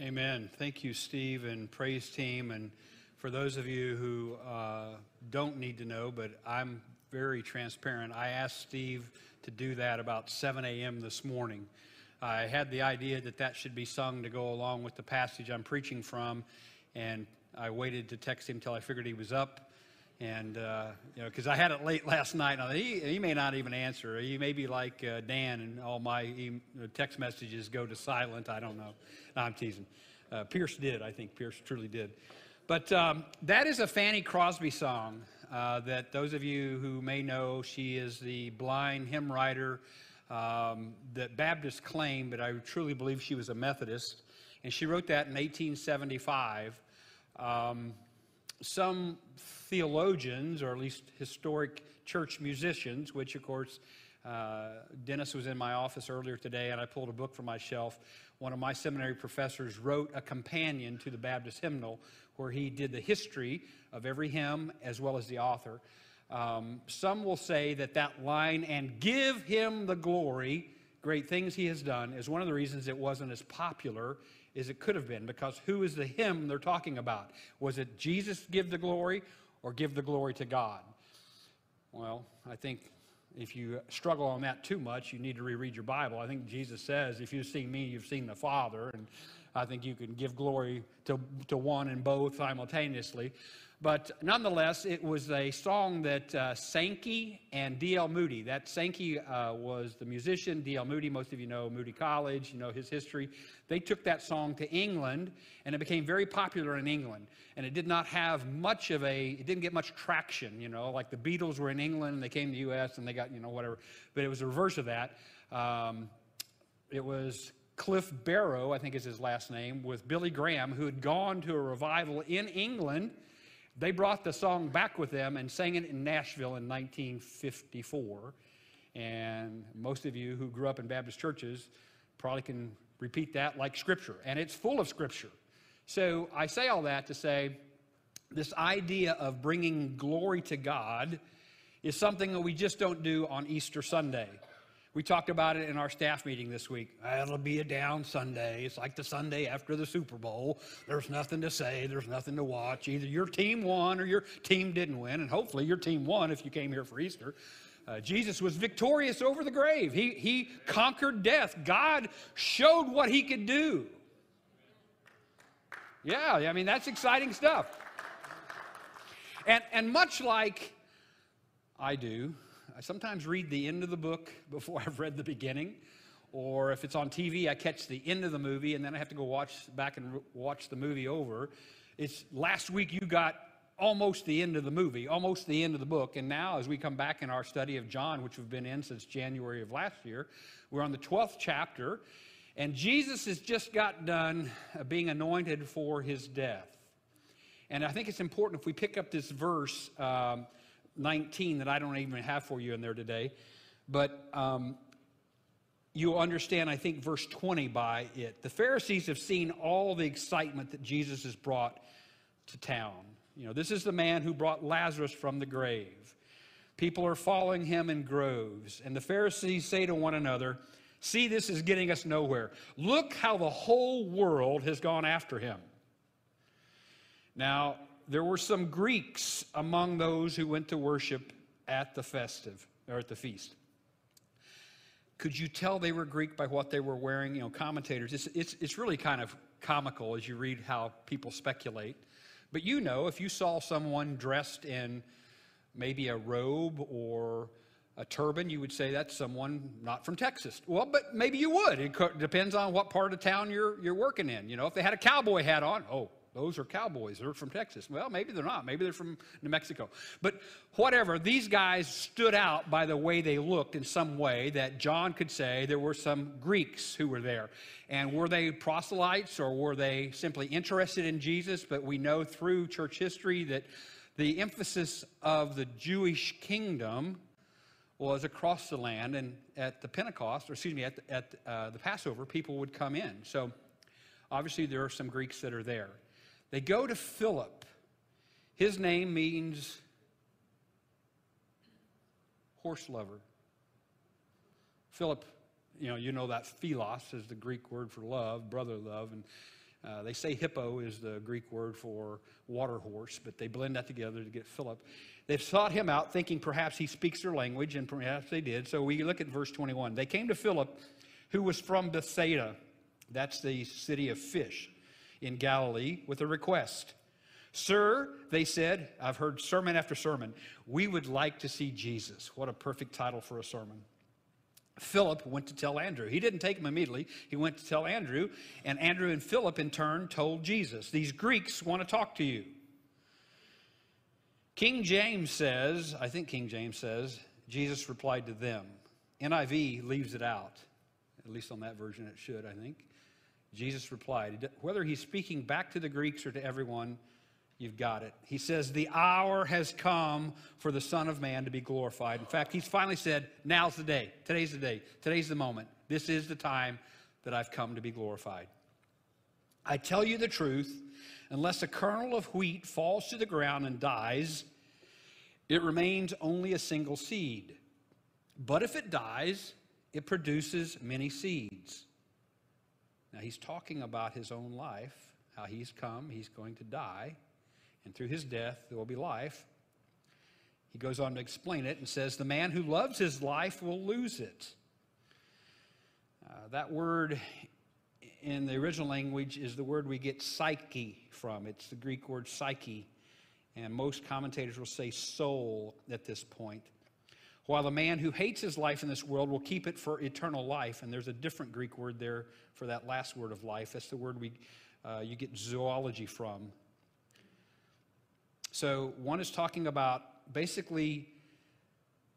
Amen. Thank you, Steve and praise team. And for those of you who uh, don't need to know, but I'm very transparent, I asked Steve to do that about 7 a.m. this morning. I had the idea that that should be sung to go along with the passage I'm preaching from, and I waited to text him until I figured he was up. And, uh, you know, because I had it late last night. And he, he may not even answer. He may be like uh, Dan, and all my text messages go to silent. I don't know. No, I'm teasing. Uh, Pierce did, I think. Pierce truly did. But um, that is a Fanny Crosby song uh, that those of you who may know, she is the blind hymn writer um, that Baptists claim, but I truly believe she was a Methodist. And she wrote that in 1875. Um, some theologians, or at least historic church musicians, which of course uh, Dennis was in my office earlier today, and I pulled a book from my shelf. One of my seminary professors wrote a companion to the Baptist hymnal where he did the history of every hymn as well as the author. Um, some will say that that line, and give him the glory, great things he has done, is one of the reasons it wasn't as popular as it could have been because who is the him they're talking about? Was it Jesus give the glory or give the glory to God? Well, I think if you struggle on that too much, you need to reread your Bible. I think Jesus says, if you've seen me, you've seen the Father. And I think you can give glory to, to one and both simultaneously. But nonetheless, it was a song that uh, Sankey and D.L. Moody, that Sankey uh, was the musician, D.L. Moody, most of you know Moody College, you know his history. They took that song to England, and it became very popular in England. And it did not have much of a, it didn't get much traction, you know, like the Beatles were in England, and they came to the U.S., and they got, you know, whatever. But it was the reverse of that. Um, it was Cliff Barrow, I think is his last name, with Billy Graham, who had gone to a revival in England – they brought the song back with them and sang it in Nashville in 1954. And most of you who grew up in Baptist churches probably can repeat that like Scripture. And it's full of Scripture. So I say all that to say this idea of bringing glory to God is something that we just don't do on Easter Sunday. We talked about it in our staff meeting this week. It'll be a down Sunday. It's like the Sunday after the Super Bowl. There's nothing to say, there's nothing to watch. Either your team won or your team didn't win, and hopefully your team won if you came here for Easter. Uh, Jesus was victorious over the grave. He, he conquered death. God showed what he could do. Yeah, I mean, that's exciting stuff. And, and much like I do, I sometimes read the end of the book before I've read the beginning. Or if it's on TV, I catch the end of the movie and then I have to go watch back and re- watch the movie over. It's last week you got almost the end of the movie, almost the end of the book. And now, as we come back in our study of John, which we've been in since January of last year, we're on the 12th chapter. And Jesus has just got done uh, being anointed for his death. And I think it's important if we pick up this verse. Um, 19 that I don't even have for you in there today. But um, you'll understand, I think, verse 20 by it. The Pharisees have seen all the excitement that Jesus has brought to town. You know, this is the man who brought Lazarus from the grave. People are following him in groves. And the Pharisees say to one another, See, this is getting us nowhere. Look how the whole world has gone after him. Now, there were some Greeks among those who went to worship at the festive or at the feast. Could you tell they were Greek by what they were wearing? You know, commentators, it's, it's, it's really kind of comical as you read how people speculate. But you know, if you saw someone dressed in maybe a robe or a turban, you would say that's someone not from Texas. Well, but maybe you would. It depends on what part of town you're, you're working in. You know, if they had a cowboy hat on, oh, those are cowboys. They're from Texas. Well, maybe they're not. Maybe they're from New Mexico. But whatever, these guys stood out by the way they looked in some way that John could say there were some Greeks who were there. And were they proselytes or were they simply interested in Jesus? But we know through church history that the emphasis of the Jewish kingdom was across the land. And at the Pentecost, or excuse me, at the, at, uh, the Passover, people would come in. So obviously there are some Greeks that are there. They go to Philip. His name means horse lover. Philip, you know, you know that philos is the Greek word for love, brother love, and Uh, they say hippo is the Greek word for water horse, but they blend that together to get Philip. They've sought him out, thinking perhaps he speaks their language, and perhaps they did. So we look at verse 21. They came to Philip, who was from Bethsaida, that's the city of fish in Galilee, with a request. Sir, they said, I've heard sermon after sermon, we would like to see Jesus. What a perfect title for a sermon. Philip went to tell Andrew. He didn't take him immediately. He went to tell Andrew, and Andrew and Philip in turn told Jesus, These Greeks want to talk to you. King James says, I think King James says, Jesus replied to them. NIV leaves it out. At least on that version, it should, I think. Jesus replied, whether he's speaking back to the Greeks or to everyone, You've got it. He says, The hour has come for the Son of Man to be glorified. In fact, he's finally said, Now's the day. Today's the day. Today's the moment. This is the time that I've come to be glorified. I tell you the truth, unless a kernel of wheat falls to the ground and dies, it remains only a single seed. But if it dies, it produces many seeds. Now, he's talking about his own life, how he's come, he's going to die and through his death there will be life. He goes on to explain it and says, The man who loves his life will lose it. Uh, that word in the original language is the word we get psyche from. It's the Greek word psyche. And most commentators will say soul at this point. While the man who hates his life in this world will keep it for eternal life. And there's a different Greek word there for that last word of life. That's the word we, uh, you get zoology from. So, one is talking about basically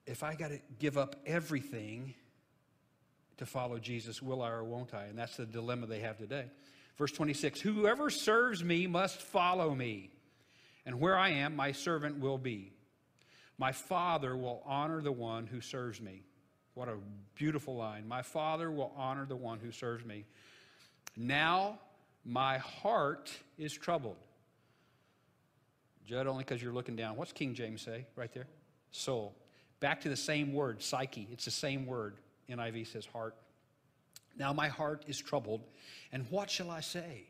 if I got to give up everything to follow Jesus, will I or won't I? And that's the dilemma they have today. Verse 26 Whoever serves me must follow me, and where I am, my servant will be. My Father will honor the one who serves me. What a beautiful line. My Father will honor the one who serves me. Now my heart is troubled. Judd, only because you're looking down. What's King James say right there? Soul. Back to the same word, psyche. It's the same word. NIV says heart. Now my heart is troubled, and what shall I say?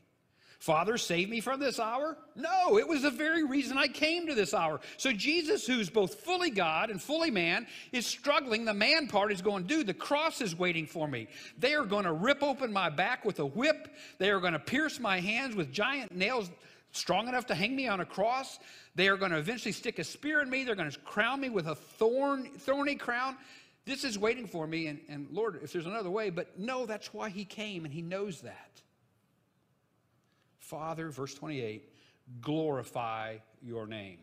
Father, save me from this hour? No, it was the very reason I came to this hour. So Jesus, who's both fully God and fully man, is struggling. The man part is going, dude, the cross is waiting for me. They are going to rip open my back with a whip. They are going to pierce my hands with giant nails strong enough to hang me on a cross. They are going to eventually stick a spear in me. They're going to crown me with a thorn, thorny crown. This is waiting for me. And, and Lord, if there's another way, but no, that's why he came, and he knows that. Father, verse 28, glorify your name.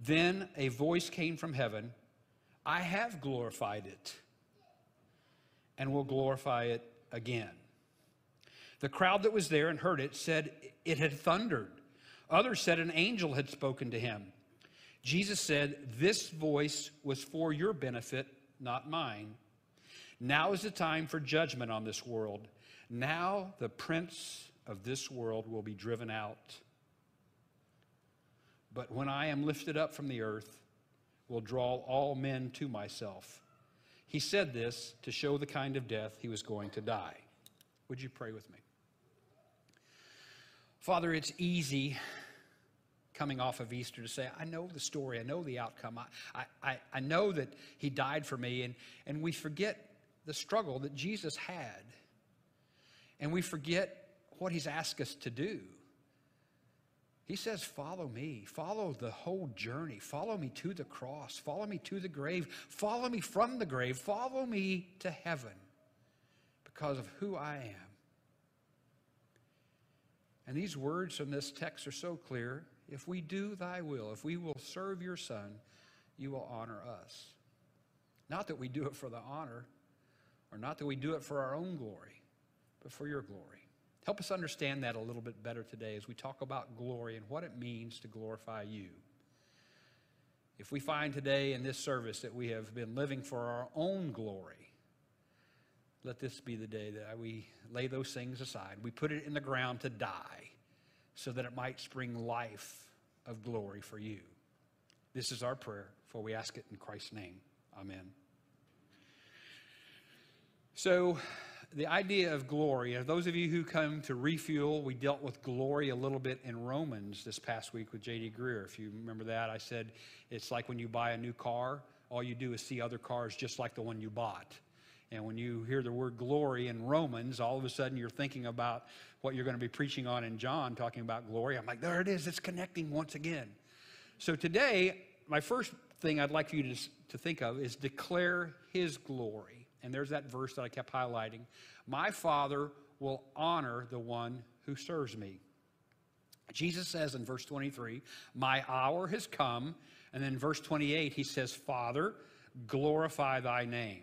Then a voice came from heaven I have glorified it and will glorify it again. The crowd that was there and heard it said it had thundered. Others said an angel had spoken to him. Jesus said, This voice was for your benefit, not mine. Now is the time for judgment on this world. Now the prince of this world will be driven out. But when I am lifted up from the earth, will draw all men to myself. He said this to show the kind of death he was going to die. Would you pray with me? Father, it's easy coming off of Easter to say, I know the story, I know the outcome, I, I, I know that He died for me, and, and we forget the struggle that Jesus had. And we forget what He's asked us to do. He says, Follow me. Follow the whole journey. Follow me to the cross. Follow me to the grave. Follow me from the grave. Follow me to heaven because of who I am. And these words from this text are so clear. If we do thy will, if we will serve your Son, you will honor us. Not that we do it for the honor, or not that we do it for our own glory, but for your glory. Help us understand that a little bit better today as we talk about glory and what it means to glorify you. If we find today in this service that we have been living for our own glory, let this be the day that we lay those things aside. We put it in the ground to die so that it might spring life of glory for you. This is our prayer, for we ask it in Christ's name. Amen. So, the idea of glory, those of you who come to refuel, we dealt with glory a little bit in Romans this past week with J.D. Greear. If you remember that, I said it's like when you buy a new car, all you do is see other cars just like the one you bought. And when you hear the word glory in Romans, all of a sudden you're thinking about what you're going to be preaching on in John, talking about glory. I'm like, there it is, it's connecting once again. So today, my first thing I'd like you to, to think of is declare his glory. And there's that verse that I kept highlighting. My Father will honor the one who serves me. Jesus says in verse 23, My hour has come. And then verse 28, he says, Father, glorify thy name.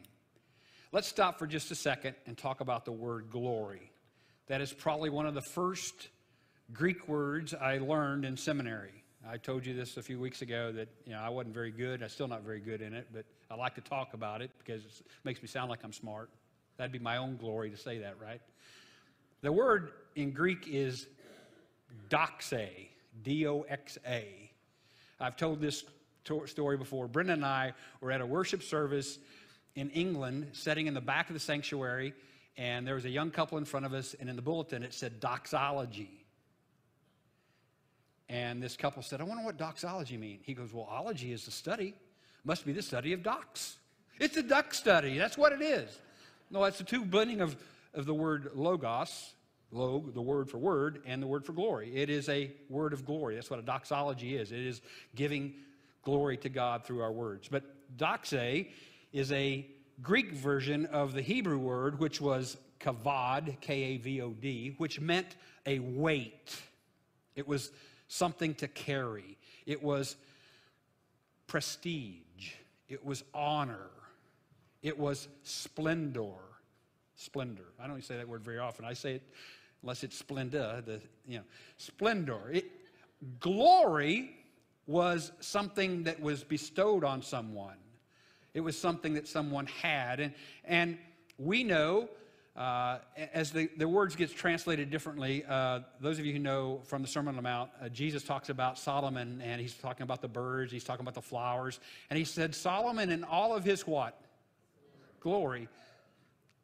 Let's stop for just a second and talk about the word glory. That is probably one of the first Greek words I learned in seminary. I told you this a few weeks ago that you know I wasn't very good. I'm still not very good in it, but I like to talk about it because it makes me sound like I'm smart. That'd be my own glory to say that, right? The word in Greek is doxa, D O X A. I've told this story before. Brenda and I were at a worship service in England, sitting in the back of the sanctuary, and there was a young couple in front of us, and in the bulletin it said doxology. And this couple said, I wonder what doxology means. He goes, Well, ology is the study. Must be the study of ducks. It's a duck study. That's what it is. No, it's the two blending of, of the word logos, log, the word for word, and the word for glory. It is a word of glory. That's what a doxology is. It is giving glory to God through our words. But doxa is a Greek version of the Hebrew word, which was kavod, K A V O D, which meant a weight. It was something to carry, it was prestige, it was honor, it was splendor. Splendor. I don't say that word very often. I say it unless it's splenda, the you know, splendor. It, glory was something that was bestowed on someone. It was something that someone had. And, and we know, uh, as the, the words gets translated differently, uh, those of you who know from the Sermon on the Mount, uh, Jesus talks about Solomon and he's talking about the birds, he's talking about the flowers. And he said, Solomon in all of his what? Glory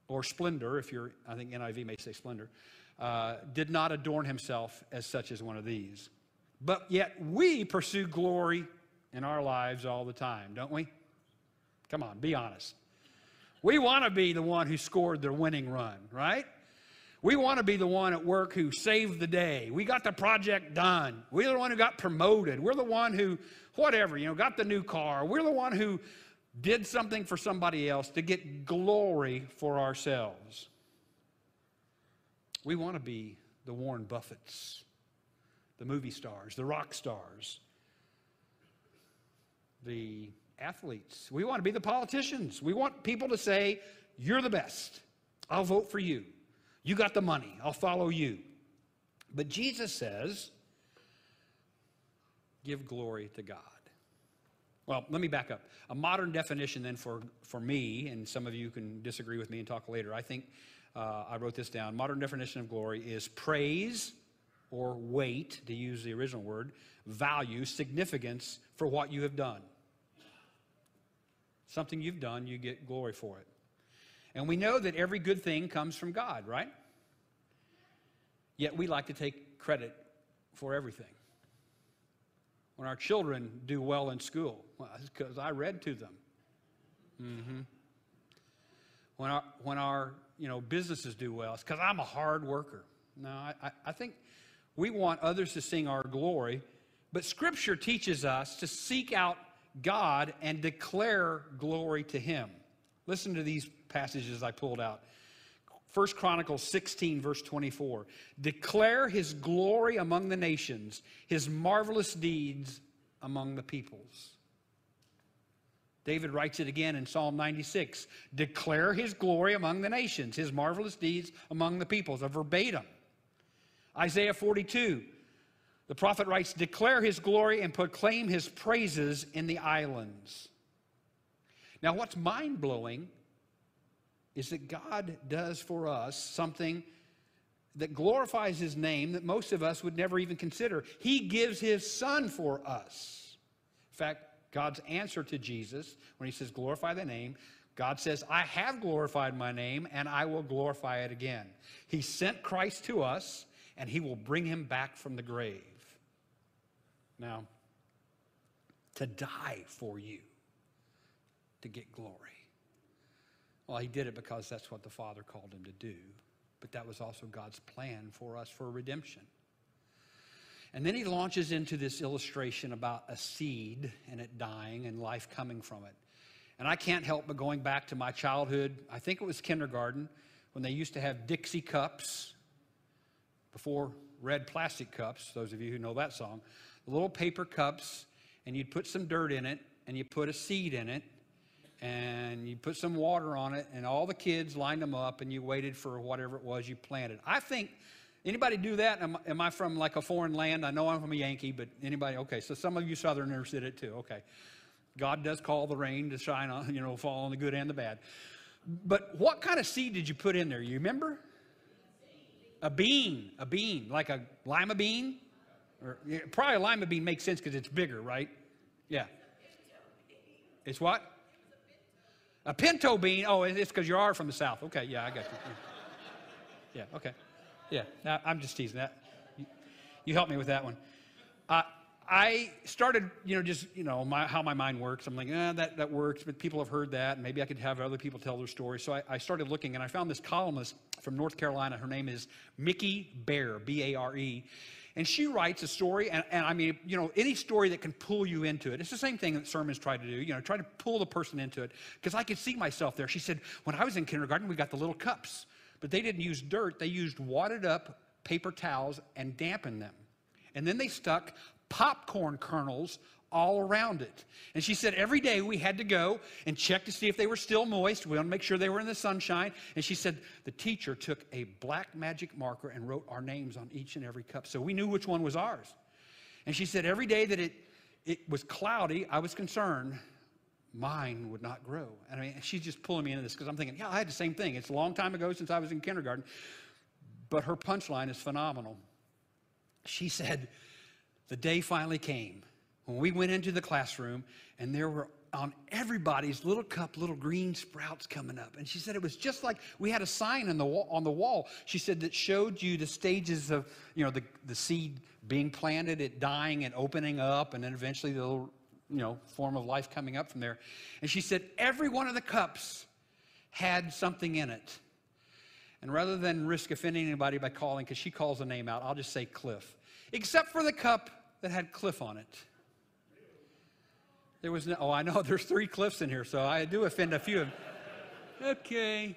or splendor, if you're, I think NIV may say splendor, uh, did not adorn himself as such as one of these. But yet we pursue glory in our lives all the time, don't we? Come on, be honest. We want to be the one who scored the winning run, right? We want to be the one at work who saved the day. We got the project done. We're the one who got promoted. We're the one who, whatever, you know, got the new car. We're the one who did something for somebody else to get glory for ourselves. We want to be the Warren Buffetts, the movie stars, the rock stars, the athletes. We want to be the politicians. We want people to say, You're the best. I'll vote for you. You got the money. I'll follow you. But Jesus says, Give glory to God. Well, let me back up. A modern definition, then, for, for me, and some of you can disagree with me and talk later. I think uh, I wrote this down. Modern definition of glory is praise or weight, to use the original word, value, significance for what you have done. Something you've done, you get glory for it. And we know that every good thing comes from God, right? Yet we like to take credit for everything. When our children do well in school, well, it's because I read to them. Mm-hmm. When our, when our you know, businesses do well, it's because I'm a hard worker. No, I, I think we want others to sing our glory, but Scripture teaches us to seek out God and declare glory to him. Listen to these passages I pulled out. 1 Chronicles 16, verse 24. Declare his glory among the nations, his marvelous deeds among the peoples. David writes it again in Psalm 96 Declare his glory among the nations, his marvelous deeds among the peoples, a verbatim. Isaiah 42 the prophet writes, Declare his glory and proclaim his praises in the islands. Now, what's mind blowing is that God does for us something that glorifies his name that most of us would never even consider. He gives his son for us. In fact, God's answer to Jesus when he says, Glorify the name, God says, I have glorified my name and I will glorify it again. He sent Christ to us and he will bring him back from the grave. Now, to die for you, to get glory. Well, he did it because that's what the Father called him to do, but that was also God's plan for us for redemption. And then he launches into this illustration about a seed and it dying and life coming from it. And I can't help but going back to my childhood, I think it was kindergarten, when they used to have Dixie cups before red plastic cups, those of you who know that song, little paper cups, and you'd put some dirt in it, and you put a seed in it, and you put some water on it, and all the kids lined them up, and you waited for whatever it was you planted. I think Anybody do that? Am, am, I from like a foreign land? I know I'm from a Yankee, but anybody? Okay, so some of you Southerners did it too. Okay. God does call the rain to shine on, you know, fall on the good and the bad. But what kind of seed did you put in there? You remember? A bean, a bean, like a lima bean? Or, yeah, probably a lima bean makes sense because it's bigger, right? Yeah. It's what? A pinto bean. Oh, it's because you are from the South. Okay, yeah, I got you. Yeah, okay. Yeah, now, I'm just teasing that. You, you help me with that one. Uh, I started, you know, just, you know, my, how my mind works. I'm like, eh, that, that works, but people have heard that, and maybe I could have other people tell their story. So I, I started looking, and I found this columnist from North Carolina. Her name is Mickey Bare, B A R E. And she writes a story, and, and I mean, you know, any story that can pull you into it. It's the same thing that sermons try to do, you know, try to pull the person into it. Because I could see myself there. She said, when I was in kindergarten, we got the little cups. But they didn't use dirt, they used wadded up paper towels and dampened them. And then they stuck popcorn kernels all around it. And she said every day we had to go and check to see if they were still moist. We wanted to make sure they were in the sunshine. And she said the teacher took a black magic marker and wrote our names on each and every cup. So we knew which one was ours. And she said every day that it, it was cloudy, I was concerned mine would not grow. And I mean, she's just pulling me into this because I'm thinking, yeah, I had the same thing. It's a long time ago since I was in kindergarten. But her punchline is phenomenal. She said, the day finally came when we went into the classroom and there were on everybody's little cup little green sprouts coming up and she said it was just like we had a sign on the wall, on the wall she said that showed you the stages of you know the, the seed being planted it dying and opening up and then eventually the little you know, form of life coming up from there. And she said, every one of the cups had something in it. And rather than risk offending anybody by calling, because she calls a name out, I'll just say Cliff. Except for the cup that had Cliff on it. There was no, oh, I know there's three Cliffs in here, so I do offend a few of them. Okay.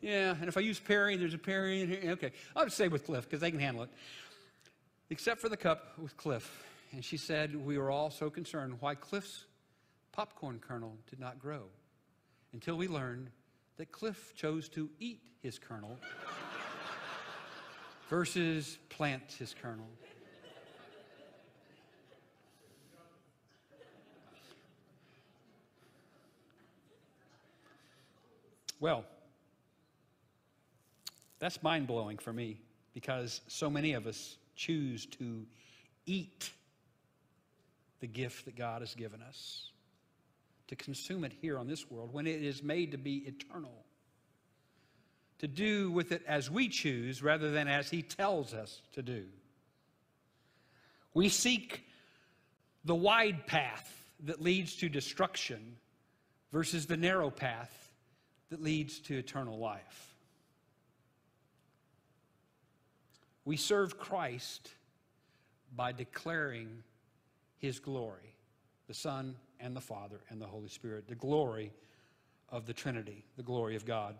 Yeah, and if I use Perry, there's a Perry in here. Okay. I'll just say with Cliff, because they can handle it. Except for the cup with Cliff. And she said, We were all so concerned why Cliff's popcorn kernel did not grow until we learned that Cliff chose to eat his kernel versus plant his kernel. Well, that's mind blowing for me because so many of us choose to eat the gift that God has given us, to consume it here on this world when it is made to be eternal, to do with it as we choose rather than as He tells us to do. We seek the wide path that leads to destruction versus the narrow path that leads to eternal life. We serve Christ by declaring his glory, the Son and the Father and the Holy Spirit, the glory of the Trinity, the glory of God.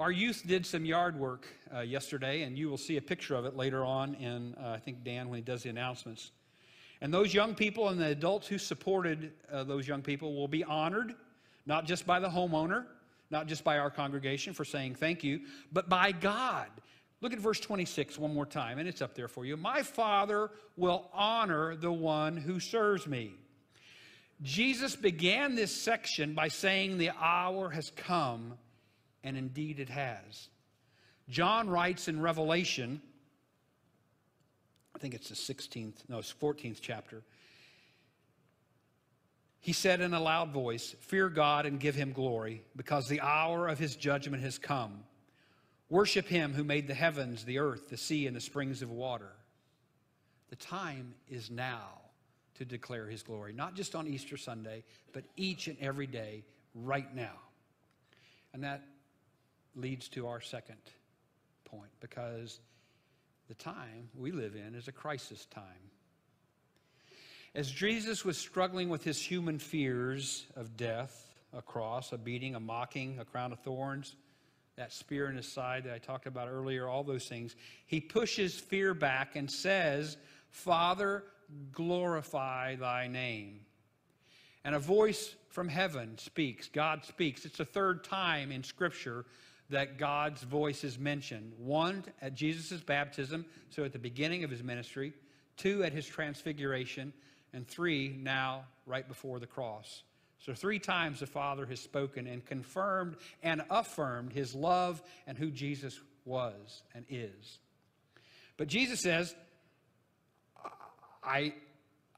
Our youth did some yard work uh, yesterday, and you will see a picture of it later on in, uh, I think, Dan, when he does the announcements. And those young people and the adults who supported uh, those young people will be honored, not just by the homeowner, not just by our congregation for saying thank you, but by God Look at verse 26 one more time, and it's up there for you. My Father will honor the one who serves me. Jesus began this section by saying, The hour has come, and indeed it has. John writes in Revelation, I think it's the 16th, no, it's 14th chapter. He said in a loud voice, Fear God and give him glory, because the hour of his judgment has come. Worship him who made the heavens, the earth, the sea, and the springs of water. The time is now to declare his glory, not just on Easter Sunday, but each and every day, right now. And that leads to our second point, because the time we live in is a crisis time. As Jesus was struggling with his human fears of death, a cross, a beating, a mocking, a crown of thorns, that spear in his side that I talked about earlier, all those things, he pushes fear back and says, Father, glorify thy name. And a voice from heaven speaks. God speaks. It's the third time in Scripture that God's voice is mentioned. One at Jesus' baptism, so at the beginning of his ministry, two at his transfiguration, and three now right before the cross. So, three times the Father has spoken and confirmed and affirmed his love and who Jesus was and is. But Jesus says, I,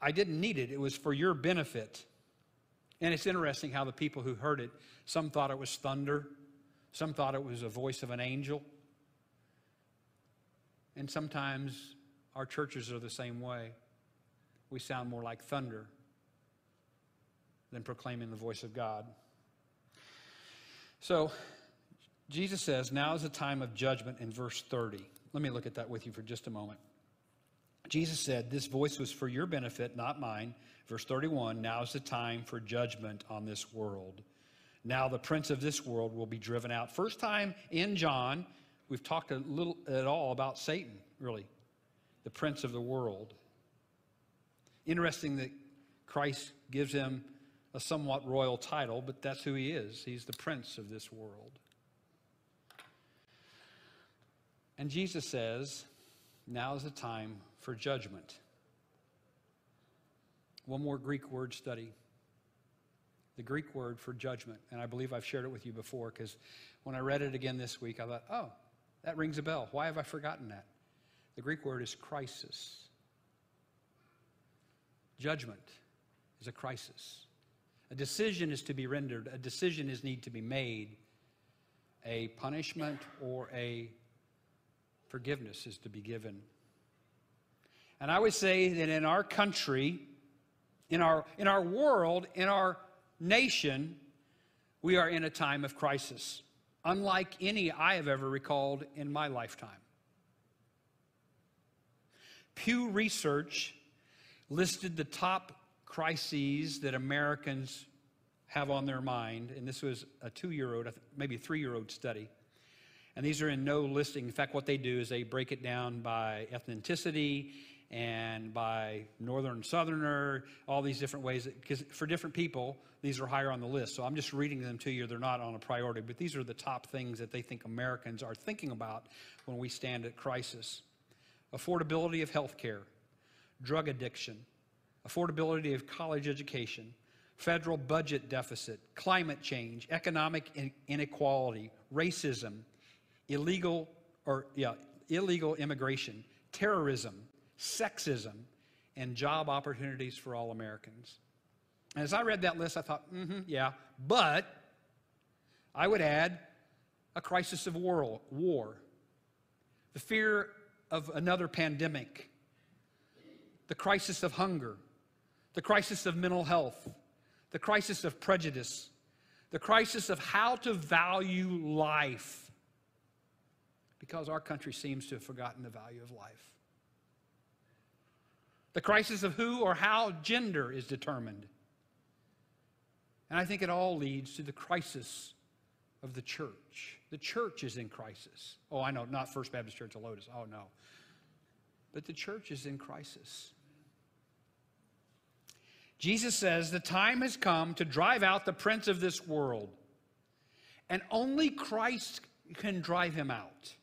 I didn't need it, it was for your benefit. And it's interesting how the people who heard it, some thought it was thunder, some thought it was a voice of an angel. And sometimes our churches are the same way we sound more like thunder than proclaiming the voice of God. So, Jesus says, Now is the time of judgment in verse 30. Let me look at that with you for just a moment. Jesus said, This voice was for your benefit, not mine. Verse 31 Now is the time for judgment on this world. Now the prince of this world will be driven out. First time in John, we've talked a little at all about Satan, really, the prince of the world. Interesting that Christ gives him a somewhat royal title, but that's who he is. He's the prince of this world. And Jesus says, now is the time for judgment. One more Greek word study. The Greek word for judgment. And I believe I've shared it with you before because when I read it again this week, I thought, oh, that rings a bell. Why have I forgotten that? The Greek word is crisis. Judgment is a crisis. A decision is to be rendered, a decision is need to be made. A punishment or a forgiveness is to be given. And I would say that in our country, in our, in our world, in our nation, we are in a time of crisis, unlike any I have ever recalled in my lifetime. Pew Research listed the top crises that Americans have on their mind, and this was a two year old, maybe three year old study. And these are in no listing. In fact, what they do is they break it down by ethnicity and by northern southerner, all these different ways. Because for different people, these are higher on the list. So I'm just reading them to you. They're not on a priority, but these are the top things that they think Americans are thinking about when we stand at crisis affordability of health care drug addiction, affordability of college education, federal budget deficit, climate change, economic inequality, racism, illegal or yeah, illegal immigration, terrorism, sexism, and job opportunities for all Americans. And as I read that list, I thought, mm-hmm, yeah, but I would add a crisis of war, war, the fear of another pandemic, the crisis of hunger, the crisis of mental health, the crisis of prejudice, the crisis of how to value life, because our country seems to have forgotten the value of life. The crisis of who or how gender is determined. And I think it all leads to the crisis of the church. The church is in crisis. Oh, I know, not First Baptist Church of Lotus. Oh, no. But the church is in crisis. Jesus says the time has come to drive out the prince of this world. And only Christ can drive him out.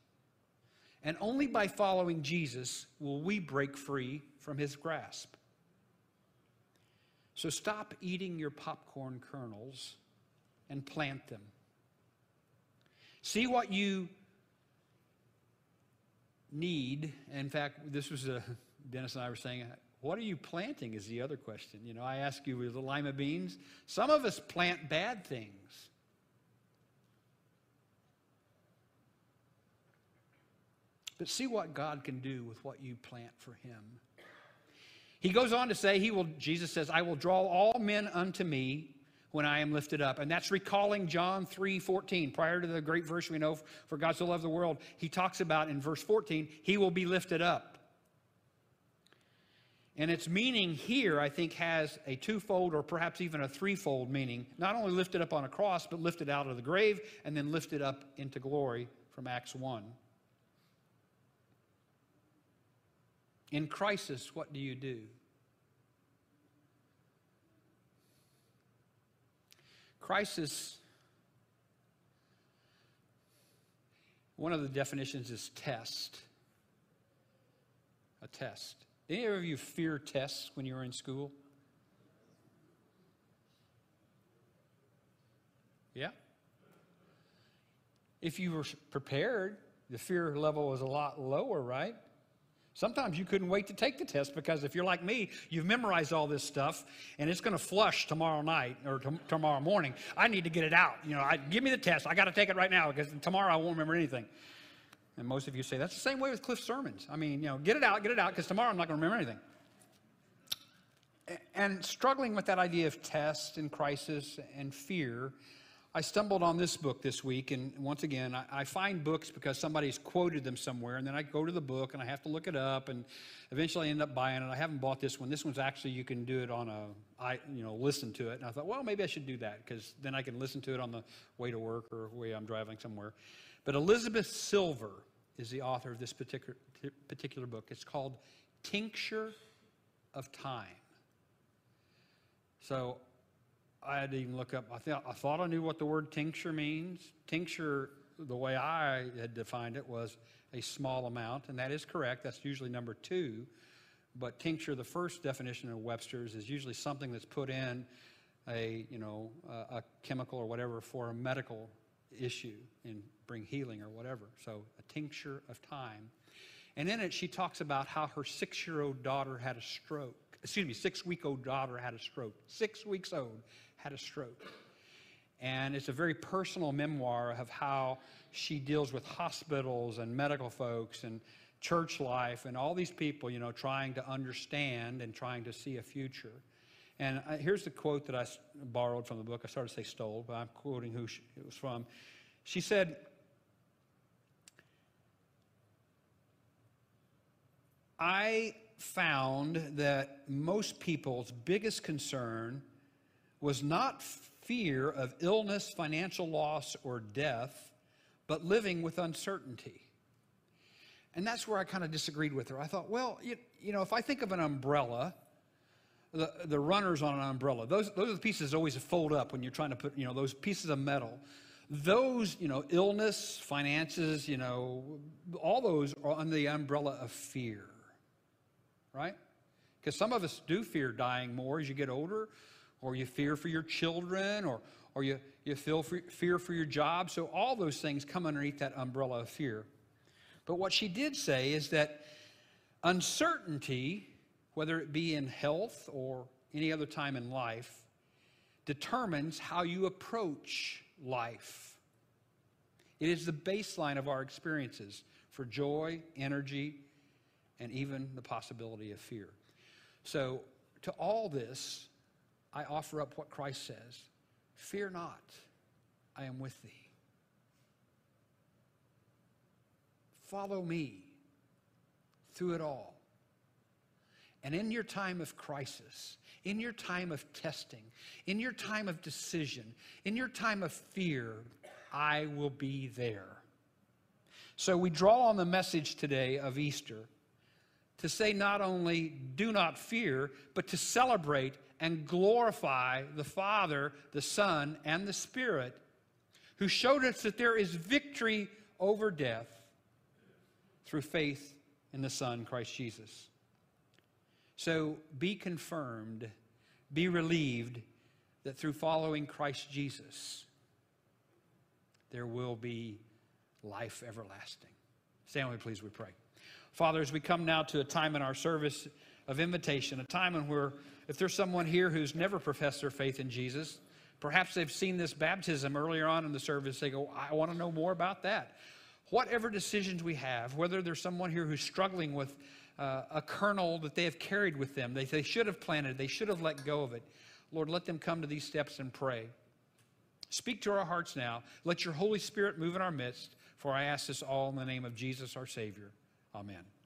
And only by following Jesus will we break free from his grasp. So stop eating your popcorn kernels and plant them. See what you need. In fact, this was uh, a, Dennis and I were saying, What are you planting? Is the other question. You know, I ask you with the lima beans. Some of us plant bad things. But see what God can do with what you plant for Him. He goes on to say, He will, Jesus says, I will draw all men unto me when I am lifted up. And that's recalling John 3 14. Prior to the great verse we know, for God so loved the world, he talks about in verse 14, He will be lifted up. And its meaning here, I think, has a twofold or perhaps even a threefold meaning. Not only lifted up on a cross, but lifted out of the grave and then lifted up into glory from Acts 1. In crisis, what do you do? Crisis, one of the definitions is test. A test. Any of you fear tests when you were in school? Yeah? If you were prepared, the fear level was a lot lower, right? Sometimes you couldn't wait to take the test because if you're like me, you've memorized all this stuff and it's going to flush tomorrow night or t- tomorrow morning. I need to get it out. You know, I, give me the test. I got to take it right now because tomorrow I won't remember anything. And most of you say that's the same way with Cliff's sermons. I mean, you know, get it out, get it out because tomorrow I'm not going to remember anything. And struggling with that idea of test and crisis and fear I stumbled on this book this week, and once again, I, I, find books because somebody's quoted them somewhere, and then I go to the book and I have to look it up, and eventually I end up buying it. I haven't bought this one. This one's actually you can do it on a, I you know, listen to it. And I thought, well, maybe I should do that because then I can listen to it on the way to work or way I'm driving somewhere. But Elizabeth Silver is the author of this particular particular book. It's called Tincture of Time. So I had to even look up. I, th- I thought I knew what the word tincture means. Tincture, the way I had defined it, was a small amount, and that is correct. That's usually number two. But tincture, the first definition of Webster's, is usually something that's put in a you know a, a chemical or whatever for a medical issue and bring healing or whatever. So a tincture of time. And in it, she talks about how her six-year-old daughter had a stroke. Excuse me, six-week-old daughter had a stroke. Six weeks old had a stroke. And it's a very personal memoir of how she deals with hospitals and medical folks and church life and all these people, you know, trying to understand and trying to see a future. And uh, here's the quote that I borrowed from the book. I started to say stole, but I'm quoting who it was from. She said, I found that most people's biggest concern was not fear of illness, financial loss, or death, but living with uncertainty. And that's where I kind of disagreed with her. I thought, well, you, you know, if I think of an umbrella, the, the runners on an umbrella, those, those are the pieces that always fold up when you're trying to put, you know, those pieces of metal. Those, you know, illness, finances, you know, all those are under the umbrella of fear, right? Because some of us do fear dying more as you get older or you fear for your children, or, or you, you feel for, fear for your job. So all those things come underneath that umbrella of fear. But what she did say is that uncertainty, whether it be in health or any other time in life, determines how you approach life. It is the baseline of our experiences for joy, energy, and even the possibility of fear. So, to all this, I offer up what Christ says Fear not, I am with thee. Follow me through it all. And in your time of crisis, in your time of testing, in your time of decision, in your time of fear, I will be there. So we draw on the message today of Easter to say not only do not fear, but to celebrate and glorify the Father, the Son, and the Spirit, who showed us that there is victory over death through faith in the Son, Christ Jesus. So be confirmed, be relieved that through following Christ Jesus, there will be life everlasting. Stand with me, please, we pray. Father, as we come now to a time in our service of invitation, a time when we're, if there's someone here who's never professed their faith in Jesus, perhaps they've seen this baptism earlier on in the service, they go, I want to know more about that. Whatever decisions we have, whether there's someone here who's struggling with uh, a kernel that they have carried with them, they, they should have planted, they should have let go of it, Lord, let them come to these steps and pray. Speak to our hearts now. Let your Holy Spirit move in our midst, for I ask this all in the name of Jesus, our Savior. Amen.